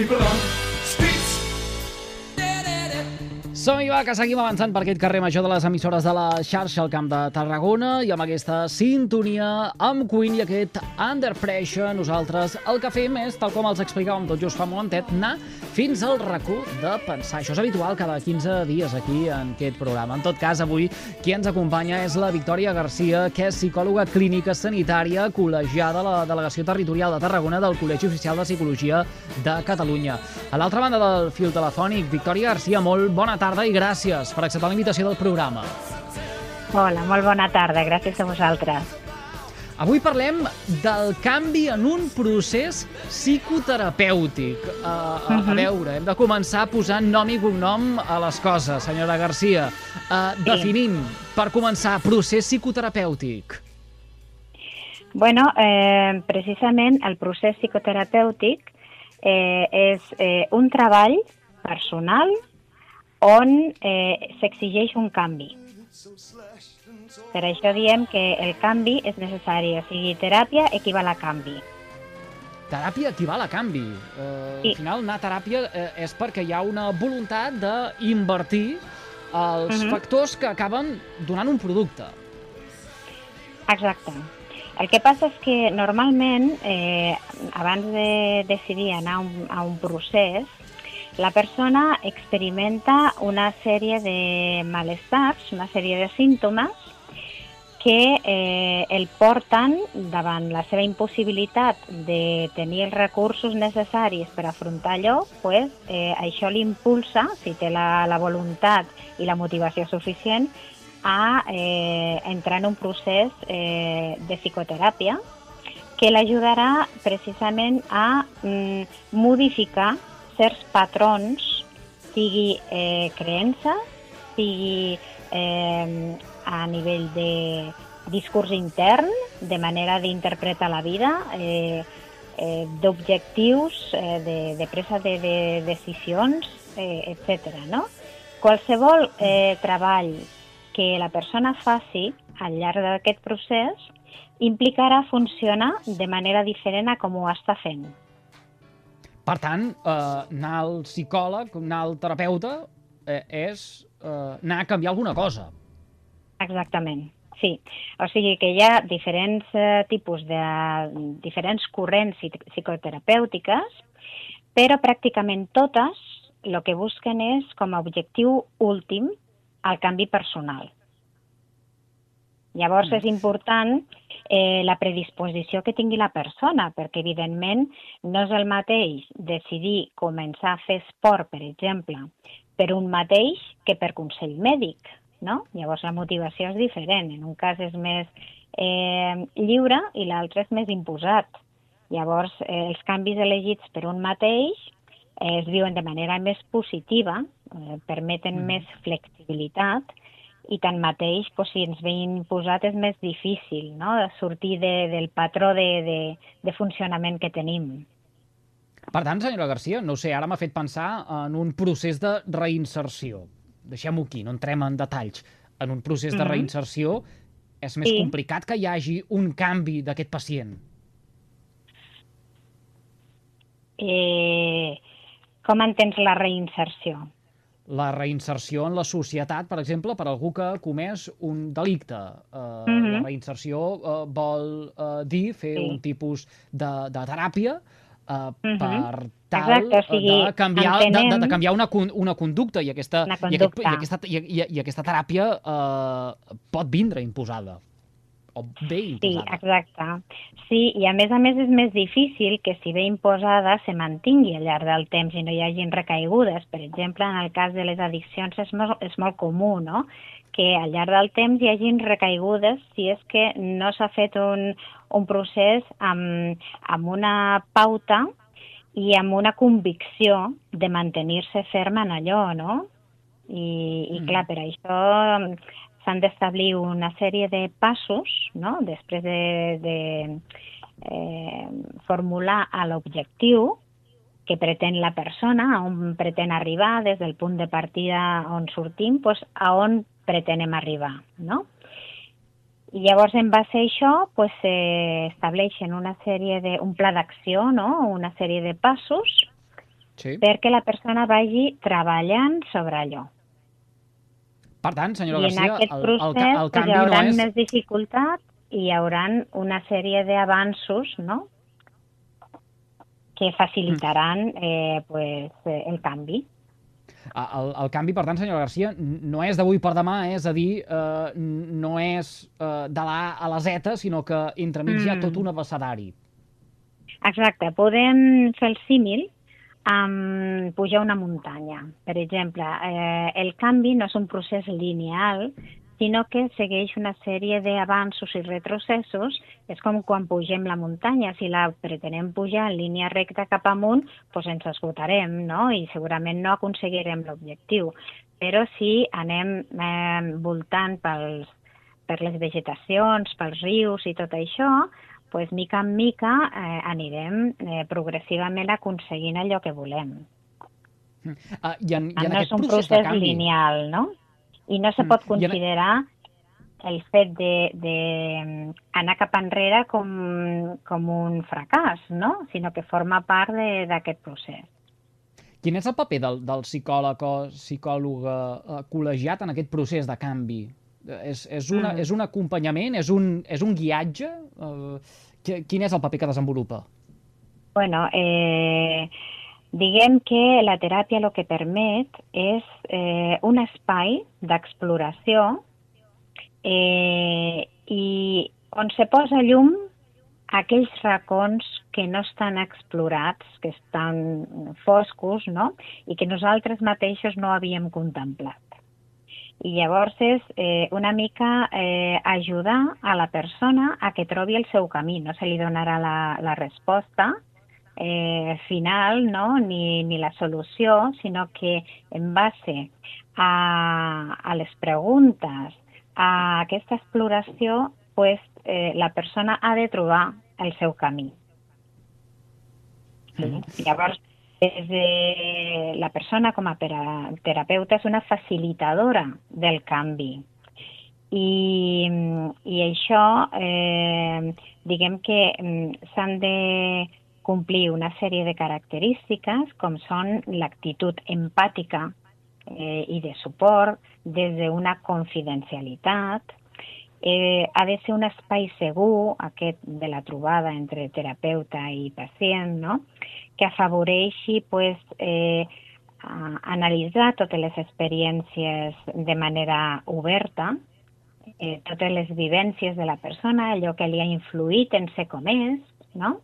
keep it on. Som-hi, va, que seguim avançant per aquest carrer major de les emissores de la xarxa al Camp de Tarragona i amb aquesta sintonia amb Queen i aquest Under Pressure nosaltres el que fem és, tal com els explicàvem tot just fa momentet, anar fins al racó de pensar. Això és habitual cada 15 dies aquí en aquest programa. En tot cas, avui qui ens acompanya és la Victòria Garcia, que és psicòloga clínica sanitària col·legiada a la Delegació Territorial de Tarragona del Col·legi Oficial de Psicologia de Catalunya. A l'altra banda del fil telefònic, Victòria Garcia, molt bona tarda i gràcies per acceptar la invitació del programa. Hola, molt bona tarda, gràcies a vosaltres. Avui parlem del canvi en un procés psicoterapèutic. Uh, a, a veure, hem de començar posant nom i cognom a les coses, senyora Garcia. Uh, definint, per començar, procés psicoterapèutic. Bueno, eh, precisament el procés psicoterapèutic eh, és eh, un treball personal on eh, s'exigeix un canvi. Per això diem que el canvi és necessari, o sigui, teràpia equival a canvi. Teràpia equival a canvi. Uh, Sí. Al final, anar a teràpia eh, és perquè hi ha una voluntat d'invertir els Mhm. factors que acaben donant un producte. Exacte. El que passa és que normalment, eh, abans de decidir anar a un, a un procés, la persona experimenta una sèrie de malestars, una sèrie de símptomes que eh, el porten davant la seva impossibilitat de tenir els recursos necessaris per afrontar allò, pues, eh, això l'impulsa, si té la, la voluntat i la motivació suficient, a eh, entrar en un procés eh, de psicoteràpia que l'ajudarà precisament a mm, modificar certs patrons, sigui eh, creença, sigui eh, a nivell de discurs intern, de manera d'interpretar la vida, eh, eh, d'objectius, eh, de, de presa de, de decisions, eh, etc. No? Qualsevol eh, treball que la persona faci al llarg d'aquest procés implicarà funcionar de manera diferent a com ho està fent. Per tant, eh, anar al psicòleg, anar al terapeuta, eh, és eh, anar a canviar alguna cosa. Exactament, sí. O sigui que hi ha diferents eh, tipus de diferents corrents psic- psicoterapèutiques, però pràcticament totes el que busquen és com a objectiu últim el canvi personal. Llavors Mm. és important eh, la predisposició que tingui la persona, perquè evidentment no és el mateix decidir començar a fer esport, per exemple, per un mateix que per consell mèdic, no? Llavors la motivació és diferent. En un cas és més eh, lliure i l'altre és més imposat. Llavors eh, els canvis elegits per un mateix eh, es viuen de manera més positiva, eh, permeten Mm. més flexibilitat i tanmateix, doncs, si ens ve imposat és més difícil no? de sortir de, del patró de, de, de funcionament que tenim. Per tant, senyora Garcia, no sé, ara m'ha fet pensar en un procés de reinserció. Deixem-ho aquí, no entrem en detalls. En un procés de Mhm. reinserció és més Sí. complicat que hi hagi un canvi d'aquest pacient. Eh, com entens la reinserció? La reinserció en la societat, per exemple, per algú que ha comès un delicte. Uh, Mhm. La reinserció uh, vol uh, dir fer Sí. un tipus de, de teràpia uh, Mhm. per tal Exacte, o sigui, de, canviar, de, de, de entenem- canviar una, una conducta i aquesta, Una i, aquest, i, conducta. aquesta, i, i, i aquesta teràpia uh, pot vindre imposada. O bé Sí, imposada. exacte. Sí, i a més a més és més difícil que si ve imposada se mantingui al llarg del temps i no hi hagin recaigudes. Per exemple, en el cas de les addiccions és molt, és molt comú, no?, que al llarg del temps hi hagin recaigudes si és que no s'ha fet un, un procés amb, amb una pauta i amb una convicció de mantenir-se ferm en allò, no? I, i Mm. clar, per això s'han d'establir una sèrie de passos, no?, després de, de eh, formular a l'objectiu que pretén la persona, a on pretén arribar, des del punt de partida on sortim, doncs a on pretenem arribar, no? I llavors, en base a això, pues, eh, estableixen una sèrie de, un pla d'acció, no? una sèrie de passos Sí. perquè la persona vagi treballant sobre allò. Per tant, senyora I Garcia, el, procés el, ca- el pues, hi canvi haurà no és... més dificultat i hi haurà una sèrie d'avanços no? que facilitaran eh, pues, eh, el canvi. El, el canvi, per tant, senyora Garcia, no és d'avui per demà, és a dir, eh, no és eh, de l'A a la Z, sinó que entremig hi ha Mm. tot un abecedari. Exacte, podem fer el símil amb pujar una muntanya. Per exemple, eh, el canvi no és un procés lineal, sinó que segueix una sèrie d'avanços i retrocessos. És com quan pugem la muntanya. Si la pretenem pujar en línia recta cap amunt, doncs ens esgotarem, no? I segurament no aconseguirem l'objectiu. Però si anem eh, voltant pels, per les vegetacions, pels rius i tot això, pues, mica en mica eh, anirem eh, progressivament aconseguint allò que volem. Uh, I en, i en no és un procés, procés canvi... lineal, no? I no se Mm. pot en- considerar el fet de, de anar cap enrere com, com un fracàs, no? Sinó que forma part de- d'aquest procés. Quin és el paper del, del psicòleg o psicòloga eh, col·legiat en aquest procés de canvi? És, és, una, Mm. és un acompanyament? És un, és un guiatge? Eh, qui- quin és el paper que desenvolupa? Bueno, eh, diguem que la teràpia el que permet és eh, un espai d'exploració eh, i on se posa llum aquells racons que no estan explorats, que estan foscos, no? i que nosaltres mateixos no havíem contemplat. I llavors és eh, una mica eh, ajudar a la persona a que trobi el seu camí. No se li donarà la, la resposta eh, final no? ni, ni la solució, sinó que en base a, a les preguntes, a aquesta exploració, pues, eh, la persona ha de trobar el seu camí. Sí. Mhm. Llavors, des de la persona com a terapeuta és una facilitadora del canvi. I, i això, eh, diguem que mm, s'han de complir una sèrie de característiques com són l'actitud empàtica eh, i de suport des d'una confidencialitat, eh, ha de ser un espai segur, aquest de la trobada entre terapeuta i pacient, no? que afavoreixi pues, eh, analitzar totes les experiències de manera oberta, eh, totes les vivències de la persona, allò que li ha influït en ser com és, no?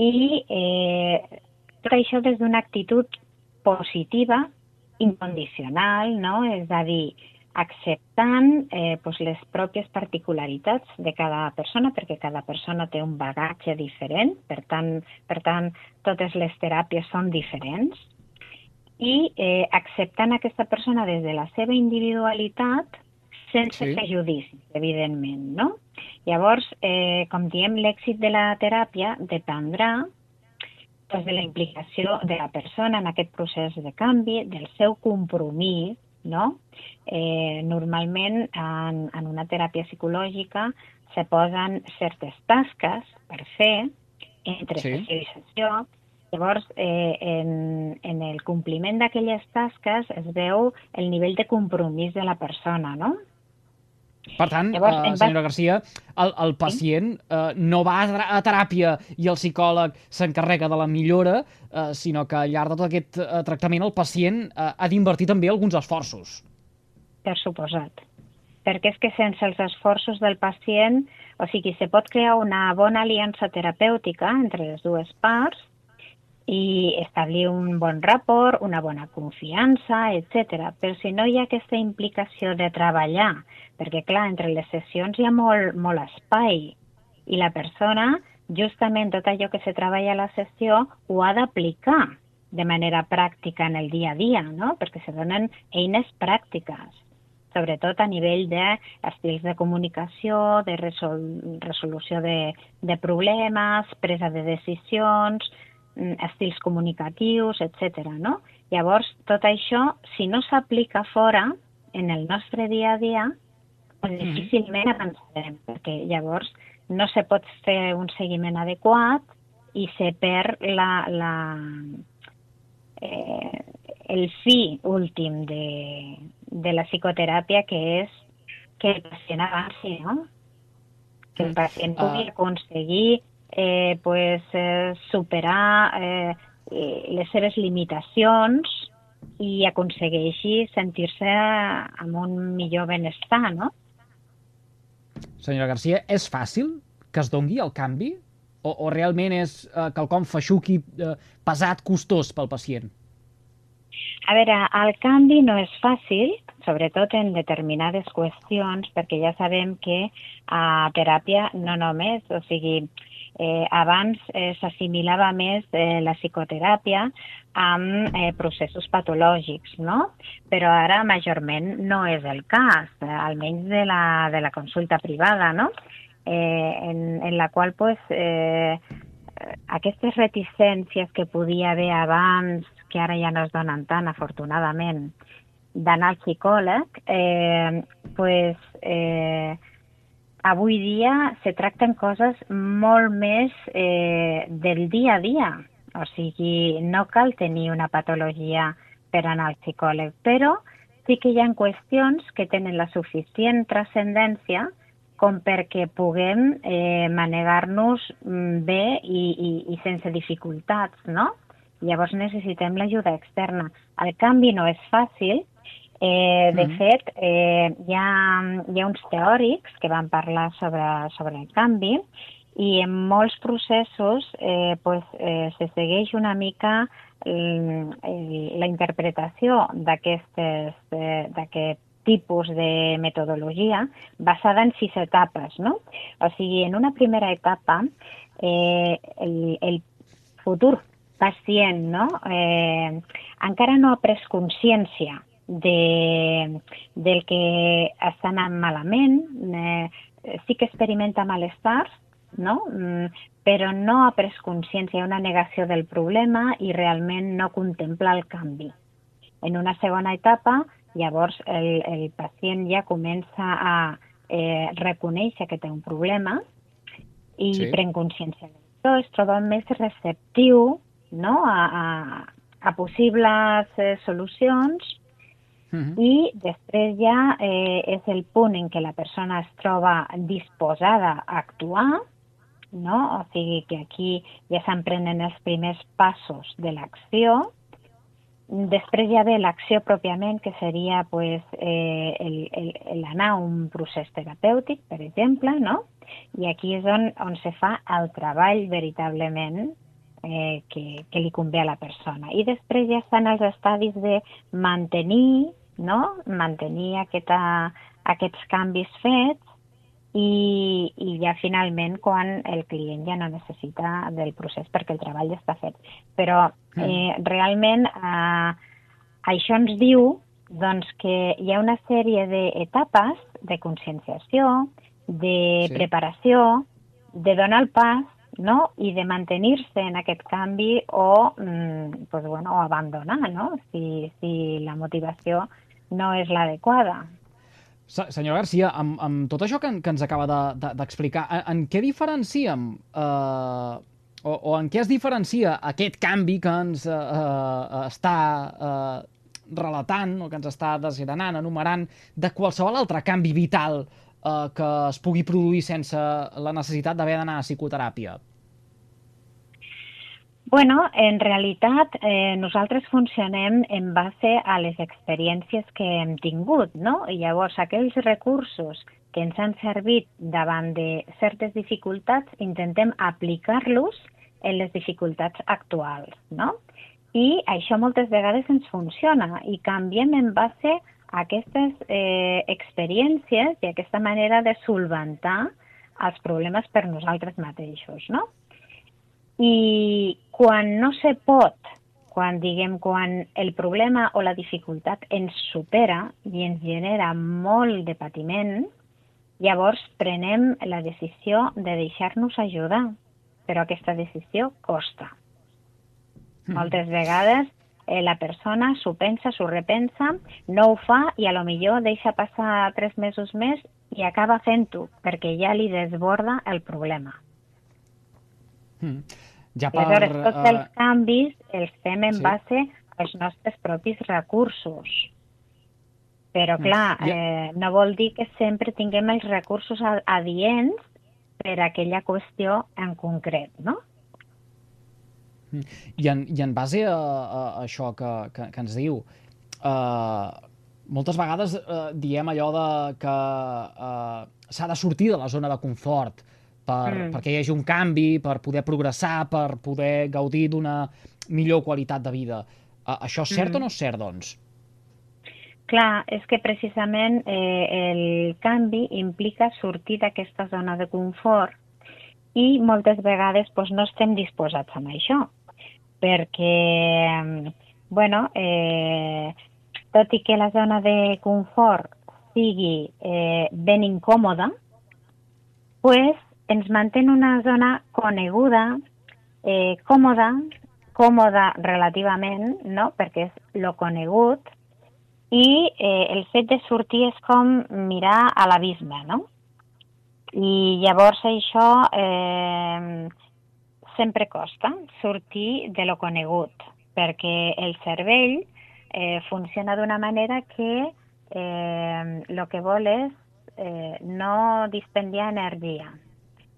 I eh, tot això des d'una actitud positiva, incondicional, no? És a dir, acceptant eh, pues, les pròpies particularitats de cada persona, perquè cada persona té un bagatge diferent, per tant, per tant totes les teràpies són diferents, i eh, acceptant aquesta persona des de la seva individualitat sense Sí. fer judicis, evidentment, no? Llavors, eh, com diem, l'èxit de la teràpia dependrà doncs, de la implicació de la persona en aquest procés de canvi, del seu compromís, no? Eh, normalment, en, en una teràpia psicològica se posen certes tasques per fer entre Sí. sessió i sessió. Llavors, eh, en, en el compliment d'aquelles tasques es veu el nivell de compromís de la persona, no? Per tant, Llavors, eh, en senyora Garcia, el, el pacient eh, no va a, teràpia i el psicòleg s'encarrega de la millora, eh, sinó que al llarg de tot aquest eh, tractament el pacient eh, ha d'invertir també alguns esforços. Per suposat. Perquè és que sense els esforços del pacient, o sigui, se pot crear una bona aliança terapèutica entre les dues parts i establir un bon rapport, una bona confiança, etc. Però si no hi ha aquesta implicació de treballar, perquè clar, entre les sessions hi ha molt, molt espai i la persona, justament tot allò que se treballa a la sessió, ho ha d'aplicar de manera pràctica en el dia a dia, no? perquè se donen eines pràctiques sobretot a nivell d'estils de comunicació, de resol resolució de, de problemes, presa de decisions, estils comunicatius, etc. No? Llavors, tot això, si no s'aplica fora, en el nostre dia a dia, doncs difícilment avançarem, perquè llavors no se pot fer un seguiment adequat i se perd la, la, eh, el fi últim de, de la psicoteràpia, que és que el pacient avanci, no? Que el pacient pugui uh. aconseguir eh, pues, eh, superar eh, les seves limitacions i aconsegueixi sentir-se amb un millor benestar, no? Senyora Garcia, és fàcil que es dongui el canvi? O, o realment és eh, quelcom feixuqui, eh, pesat, costós pel pacient? A veure, el canvi no és fàcil, sobretot en determinades qüestions, perquè ja sabem que a teràpia no només, o sigui, eh, abans eh, s'assimilava més eh, la psicoteràpia amb eh, processos patològics, no? Però ara majorment no és el cas, eh, almenys de la, de la consulta privada, no? eh, en, en la qual pues, eh, aquestes reticències que podia haver abans, que ara ja no es donen tant, afortunadament, d'anar al psicòleg, eh, pues, eh, avui dia se tracten coses molt més eh, del dia a dia. O sigui, no cal tenir una patologia per anar al psicòleg, però sí que hi ha qüestions que tenen la suficient transcendència com perquè puguem eh, manegar-nos mm, bé i, i, i sense dificultats, no? Llavors necessitem l'ajuda externa. El canvi no és fàcil. Eh, de mm. fet, eh, hi, ha, hi ha uns teòrics que van parlar sobre, sobre el canvi i en molts processos eh, pues, eh, se segueix una mica mm, la interpretació d'aquest eh, tipus de metodologia basada en sis etapes, no? O sigui, en una primera etapa, eh, el, el futur pacient no? eh, encara no ha pres consciència de, del que està anant malament, eh, sí que experimenta malestars, no? Mm, però no ha pres consciència, hi ha una negació del problema i realment no contempla el canvi. En una segona etapa Llavors el, el pacient ja comença a eh, reconèixer que té un problema i sí. pren consciència d'això, es troba més receptiu no? a, a, a possibles eh, solucions uh -huh. i després ja eh, és el punt en què la persona es troba disposada a actuar, no? o sigui que aquí ja s'emprenen els primers passos de l'acció, Després ha ve l'acció pròpiament, que seria pues, eh, el, el, el anar a un procés terapèutic, per exemple, no? I aquí és on, on se fa el treball veritablement eh, que, que li convé a la persona. I després ja estan els estadis de mantenir, no? mantenir aquesta, aquests canvis fets i, i ja finalment quan el client ja no necessita del procés perquè el treball ja està fet. Però mm. eh, realment eh, això ens diu doncs, que hi ha una sèrie d'etapes de conscienciació, de sí. preparació, de donar el pas no? i de mantenir-se en aquest canvi o, mm, pues, bueno, o abandonar no? si, si la motivació no és l'adequada. Senyor Garcia, amb, amb tot això que, que ens acaba d'explicar, de, de, en, en què diferenciem eh, o, o en què es diferencia aquest canvi que ens eh, eh, està eh, relatant o que ens està desgranant, enumerant, de qualsevol altre canvi vital eh, que es pugui produir sense la necessitat d'haver d'anar a psicoteràpia? Bueno, en realitat eh, nosaltres funcionem en base a les experiències que hem tingut, no? I llavors aquells recursos que ens han servit davant de certes dificultats intentem aplicar-los en les dificultats actuals, no? I això moltes vegades ens funciona i canviem en base a aquestes eh, experiències i aquesta manera de solventar els problemes per nosaltres mateixos, no? I quan no se pot, quan diguem, quan el problema o la dificultat ens supera i ens genera molt de patiment, llavors prenem la decisió de deixar-nos ajudar, però aquesta decisió costa. Mm. Moltes vegades eh, la persona s'ho pensa, s'ho repensa, no ho fa i a lo millor deixa passar tres mesos més i acaba fent-ho perquè ja li desborda el problema. Mm. Ja per, Aleshores, tots els canvis els fem en sí. base els nostres propis recursos. Però, Mm. clar, Ja. eh, no vol dir que sempre tinguem els recursos adients per a aquella qüestió en concret, no? I en, i en base a, a, a això que, que, que ens diu, uh, moltes vegades uh, diem allò de que uh, s'ha de sortir de la zona de confort per, Mm. perquè hi hagi un canvi, per poder progressar, per poder gaudir d'una millor qualitat de vida. Uh, això és cert Mm. o no és cert, doncs? Clar, és que precisament eh, el canvi implica sortir d'aquesta zona de confort i moltes vegades doncs, no estem disposats a això, perquè, bueno, eh, tot i que la zona de confort sigui eh, ben incòmoda, pues, ens manté en una zona coneguda, eh, còmoda, còmoda relativament, no? perquè és lo conegut, i eh, el fet de sortir és com mirar a l'abisme, no? I llavors això eh, sempre costa sortir de lo conegut, perquè el cervell eh, funciona d'una manera que eh, lo que vol és eh, no dispendiar energia.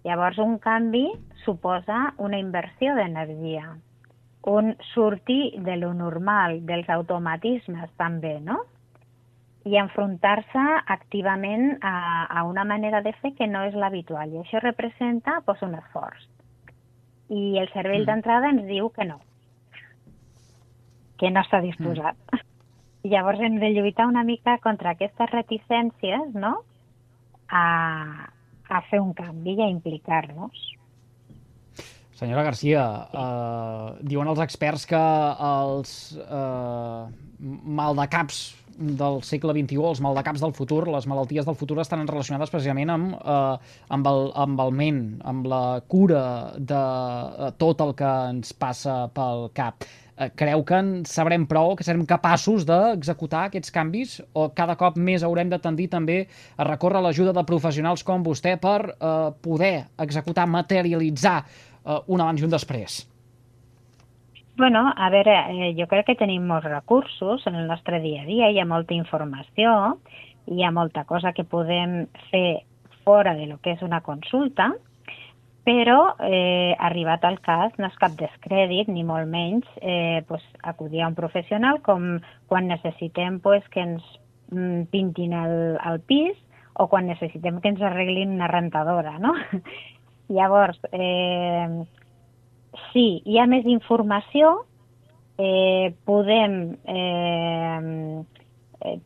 Llavors un canvi suposa una inversió d'energia un sortir de lo normal, dels automatismes també, no? I enfrontar-se activament a, a una manera de fer que no és l'habitual. I això representa pues, un esforç. I el cervell Mm. d'entrada ens diu que no, que no està disposat. I llavors hem de lluitar una mica contra aquestes reticències, no?, a, a fer un canvi i a implicar-nos. Senyora Garcia, eh, diuen els experts que els eh, maldecaps del segle XXI, els maldecaps del futur, les malalties del futur estan relacionades precisament amb, eh, amb, el, amb el ment, amb la cura de eh, tot el que ens passa pel cap. Eh, creu que en sabrem prou, que serem capaços d'executar aquests canvis o cada cop més haurem de tendir també a recórrer l'ajuda de professionals com vostè per eh, poder executar, materialitzar eh, un abans i un després? Bueno, a veure, eh, jo crec que tenim molts recursos en el nostre dia a dia, hi ha molta informació, hi ha molta cosa que podem fer fora de lo que és una consulta, però eh, arribat al cas no és cap descrèdit, ni molt menys eh, pues, acudir a un professional com quan necessitem pues, que ens mm, pintin el, el pis o quan necessitem que ens arreglin una rentadora, no? Llavors, eh, sí, hi ha més informació, eh, podem eh,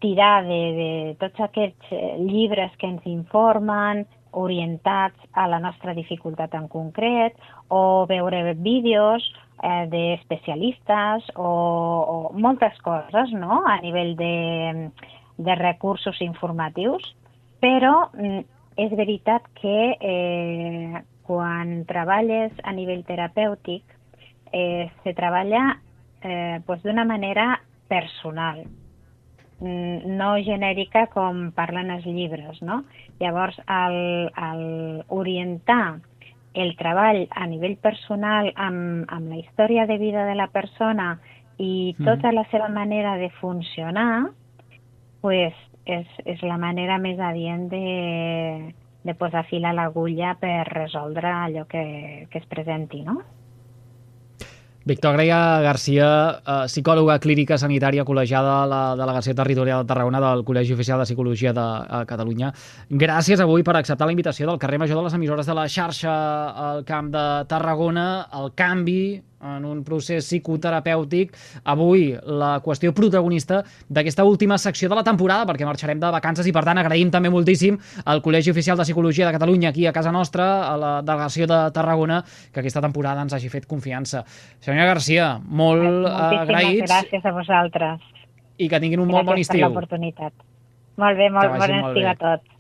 tirar de, de tots aquests eh, llibres que ens informen, orientats a la nostra dificultat en concret, o veure vídeos eh, d'especialistes o, o moltes coses no? a nivell de, de recursos informatius, però mm, és veritat que eh, quan treballes a nivell terapèutic eh, se treballa eh, pues d'una manera personal, no genèrica com parlen els llibres, no? Llavors, al, al orientar el treball a nivell personal amb, amb la història de vida de la persona i Mhm. tota la seva manera de funcionar, pues és, és la manera més adient de, de posar fil a l'agulla per resoldre allò que, que es presenti, no? Victòria Garcia, eh, psicòloga clínica sanitària col·legiada a la Delegació Territorial de Tarragona del Col·legi Oficial de Psicologia de Catalunya. Gràcies avui per acceptar la invitació del carrer Major de les emissores de la xarxa al Camp de Tarragona, el canvi en un procés psicoterapèutic. Avui la qüestió protagonista d'aquesta última secció de la temporada, perquè marxarem de vacances i per tant agraïm també moltíssim al Col·legi Oficial de Psicologia de Catalunya aquí a casa nostra, a la delegació de Tarragona, que aquesta temporada ens hagi fet confiança. Senyora Garcia, molt Moltíssimes agraïts gràcies a vosaltres. i que tinguin un molt bon gràcies per estiu. l'oportunitat. Molt bé, molt bon estiu a tots.